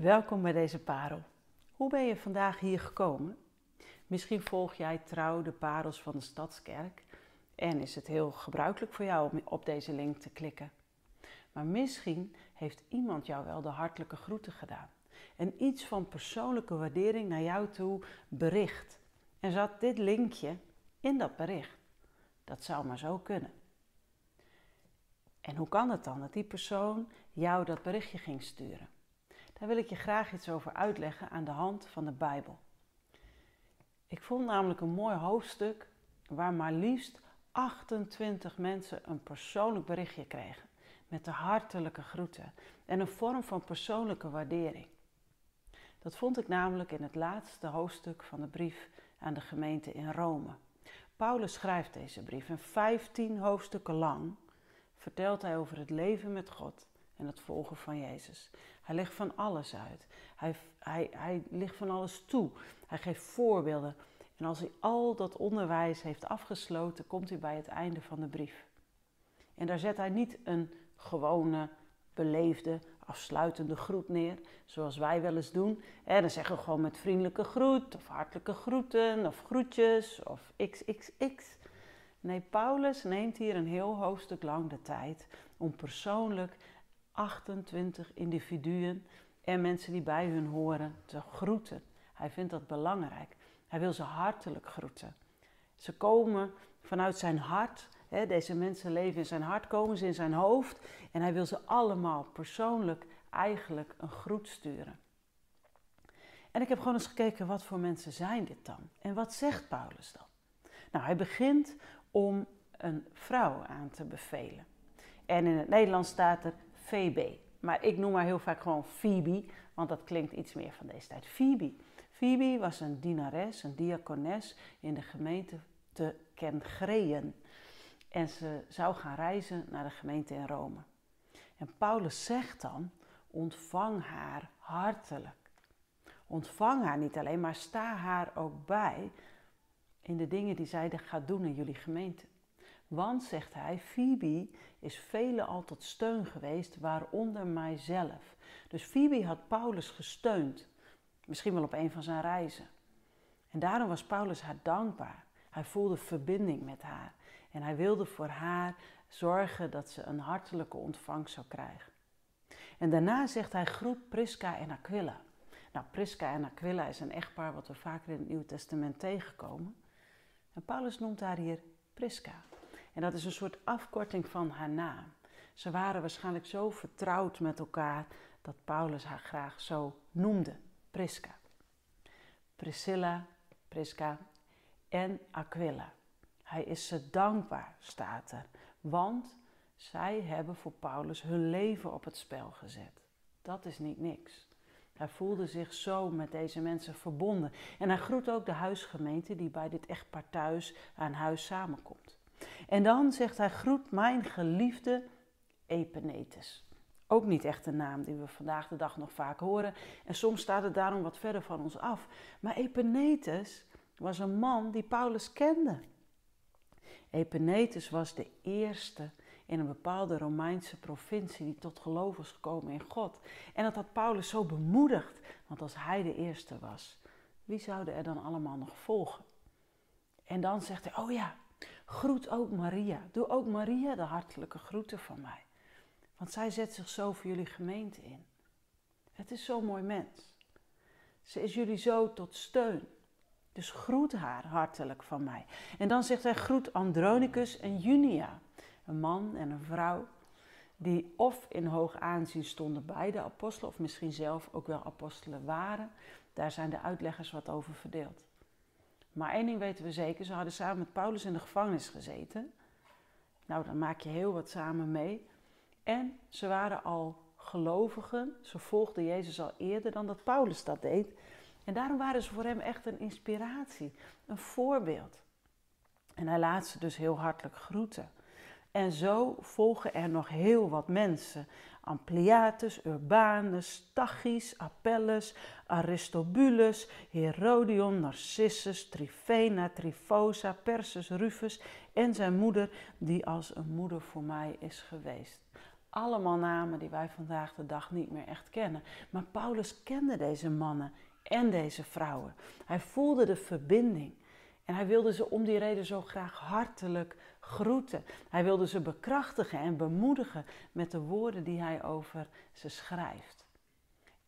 Welkom bij deze parel. Hoe ben je vandaag hier gekomen? Misschien volg jij trouw de parels van de Stadskerk en is het heel gebruikelijk voor jou om op deze link te klikken. Maar misschien heeft iemand jou wel de hartelijke groeten gedaan en iets van persoonlijke waardering naar jou toe bericht. En zat dit linkje in dat bericht. Dat zou maar zo kunnen. En hoe kan het dan dat die persoon jou dat berichtje ging sturen? Daar wil ik je graag iets over uitleggen aan de hand van de Bijbel. Ik vond namelijk een mooi hoofdstuk waar maar liefst 28 mensen een persoonlijk berichtje kregen. Met de hartelijke groeten en een vorm van persoonlijke waardering. Dat vond ik namelijk in het laatste hoofdstuk van de brief aan de gemeente in Rome. Paulus schrijft deze brief en 15 hoofdstukken lang vertelt hij over het leven met God en het volgen van Jezus. Hij legt van alles uit. Hij, hij, hij legt van alles toe. Hij geeft voorbeelden. En als hij al dat onderwijs heeft afgesloten, komt hij bij het einde van de brief. En daar zet hij niet een gewone, beleefde, afsluitende groet neer, zoals wij wel eens doen. En dan zeggen we gewoon met vriendelijke groet, of hartelijke groeten, of groetjes, of xxx. Nee, Paulus neemt hier een heel hoofdstuk lang de tijd om persoonlijk 28 individuen en mensen die bij hun horen te groeten. Hij vindt dat belangrijk. Hij wil ze hartelijk groeten. Ze komen vanuit zijn hart. Hè, deze mensen leven in zijn hart, komen ze in zijn hoofd. En hij wil ze allemaal persoonlijk eigenlijk een groet sturen. En ik heb gewoon eens gekeken, wat voor mensen zijn dit dan? En wat zegt Paulus dan? Nou, hij begint om een vrouw aan te bevelen. En in het Nederlands staat er VB. Maar ik noem haar heel vaak gewoon Phoebe, want dat klinkt iets meer van deze tijd. Phoebe. Phoebe was een dienares, een diakones in de gemeente te Kengreën. En ze zou gaan reizen naar de gemeente in Rome. En Paulus zegt dan, ontvang haar hartelijk. Ontvang haar niet alleen, maar sta haar ook bij in de dingen die zij gaat doen in jullie gemeente. Want, zegt hij, Phoebe is velen al tot steun geweest, waaronder mijzelf. Dus Phoebe had Paulus gesteund, misschien wel op een van zijn reizen. En daarom was Paulus haar dankbaar. Hij voelde verbinding met haar en hij wilde voor haar zorgen dat ze een hartelijke ontvangst zou krijgen. En daarna zegt hij groet Prisca en Aquila. Nou, Prisca en Aquila is een echtpaar wat we vaker in het Nieuwe Testament tegenkomen. En Paulus noemt haar hier Prisca. En dat is een soort afkorting van haar naam. Ze waren waarschijnlijk zo vertrouwd met elkaar dat Paulus haar graag zo noemde, Prisca. Priscilla, Prisca en Aquila. Hij is ze dankbaar, staat er, want zij hebben voor Paulus hun leven op het spel gezet. Dat is niet niks. Hij voelde zich zo met deze mensen verbonden. En hij groet ook de huisgemeente die bij dit echtpaar thuis aan huis samenkomt. En dan zegt hij: Groet mijn geliefde Epenetus. Ook niet echt een naam die we vandaag de dag nog vaak horen. En soms staat het daarom wat verder van ons af. Maar Epenetus was een man die Paulus kende. Epenetus was de eerste in een bepaalde Romeinse provincie die tot geloof was gekomen in God. En dat had Paulus zo bemoedigd, want als hij de eerste was, wie zouden er dan allemaal nog volgen? En dan zegt hij: Oh ja, Groet ook Maria. Doe ook Maria de hartelijke groeten van mij. Want zij zet zich zo voor jullie gemeente in. Het is zo'n mooi mens. Ze is jullie zo tot steun. Dus groet haar hartelijk van mij. En dan zegt hij: groet Andronicus en Junia. Een man en een vrouw die of in hoog aanzien stonden bij de apostelen, of misschien zelf ook wel apostelen waren. Daar zijn de uitleggers wat over verdeeld. Maar één ding weten we zeker, ze hadden samen met Paulus in de gevangenis gezeten. Nou, dan maak je heel wat samen mee. En ze waren al gelovigen, ze volgden Jezus al eerder dan dat Paulus dat deed. En daarom waren ze voor hem echt een inspiratie, een voorbeeld. En hij laat ze dus heel hartelijk groeten. En zo volgen er nog heel wat mensen. Ampliatus, Urbanus, Tachys, Apelles, Aristobulus, Herodion, Narcissus, Trifena, Trifosa, Persus, Rufus en zijn moeder, die als een moeder voor mij is geweest. Allemaal namen die wij vandaag de dag niet meer echt kennen. Maar Paulus kende deze mannen en deze vrouwen. Hij voelde de verbinding. En hij wilde ze om die reden zo graag hartelijk groeten. Hij wilde ze bekrachtigen en bemoedigen met de woorden die hij over ze schrijft.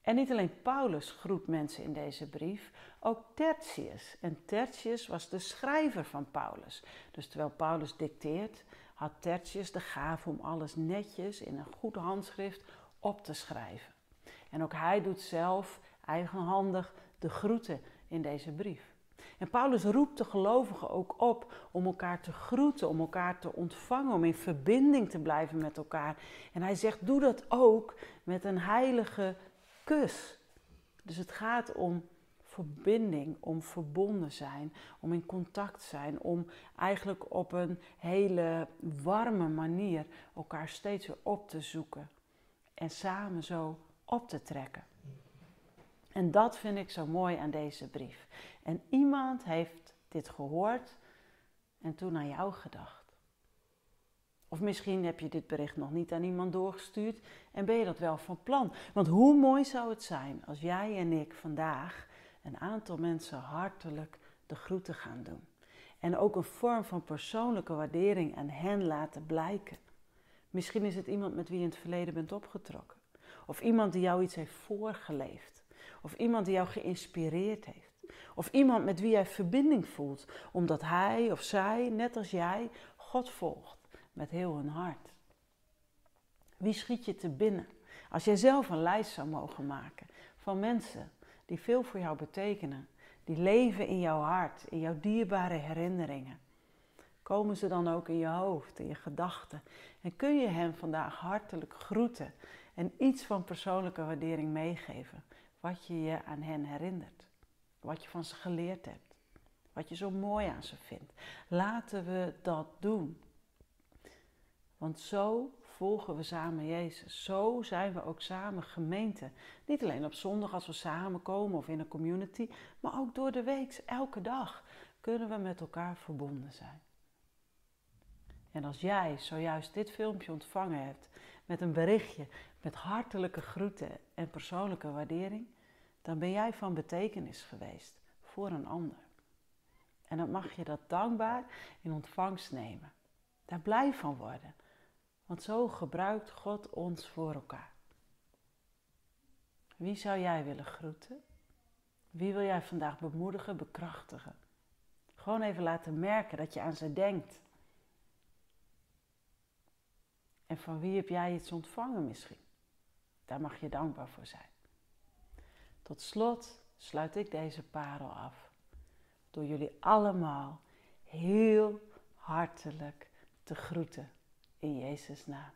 En niet alleen Paulus groet mensen in deze brief, ook Tertius. En Tertius was de schrijver van Paulus. Dus terwijl Paulus dicteert, had Tertius de gave om alles netjes in een goed handschrift op te schrijven. En ook hij doet zelf eigenhandig de groeten in deze brief. En Paulus roept de gelovigen ook op om elkaar te groeten, om elkaar te ontvangen, om in verbinding te blijven met elkaar. En hij zegt: doe dat ook met een heilige kus. Dus het gaat om verbinding, om verbonden zijn, om in contact zijn, om eigenlijk op een hele warme manier elkaar steeds weer op te zoeken en samen zo op te trekken. En dat vind ik zo mooi aan deze brief. En iemand heeft dit gehoord en toen aan jou gedacht. Of misschien heb je dit bericht nog niet aan iemand doorgestuurd en ben je dat wel van plan. Want hoe mooi zou het zijn als jij en ik vandaag een aantal mensen hartelijk de groeten gaan doen. En ook een vorm van persoonlijke waardering aan hen laten blijken. Misschien is het iemand met wie je in het verleden bent opgetrokken. Of iemand die jou iets heeft voorgeleefd. Of iemand die jou geïnspireerd heeft. Of iemand met wie jij verbinding voelt, omdat hij of zij, net als jij, God volgt met heel hun hart. Wie schiet je te binnen? Als jij zelf een lijst zou mogen maken van mensen die veel voor jou betekenen, die leven in jouw hart, in jouw dierbare herinneringen, komen ze dan ook in je hoofd, in je gedachten? En kun je hen vandaag hartelijk groeten en iets van persoonlijke waardering meegeven, wat je je aan hen herinnert? Wat je van ze geleerd hebt. Wat je zo mooi aan ze vindt. Laten we dat doen. Want zo volgen we samen Jezus. Zo zijn we ook samen gemeente. Niet alleen op zondag als we samenkomen of in een community, maar ook door de week, elke dag, kunnen we met elkaar verbonden zijn. En als jij zojuist dit filmpje ontvangen hebt met een berichtje met hartelijke groeten en persoonlijke waardering, dan ben jij van betekenis geweest voor een ander. En dan mag je dat dankbaar in ontvangst nemen. Daar blij van worden. Want zo gebruikt God ons voor elkaar. Wie zou jij willen groeten? Wie wil jij vandaag bemoedigen, bekrachtigen? Gewoon even laten merken dat je aan ze denkt. En van wie heb jij iets ontvangen misschien? Daar mag je dankbaar voor zijn. Tot slot sluit ik deze parel af door jullie allemaal heel hartelijk te groeten in Jezus' naam.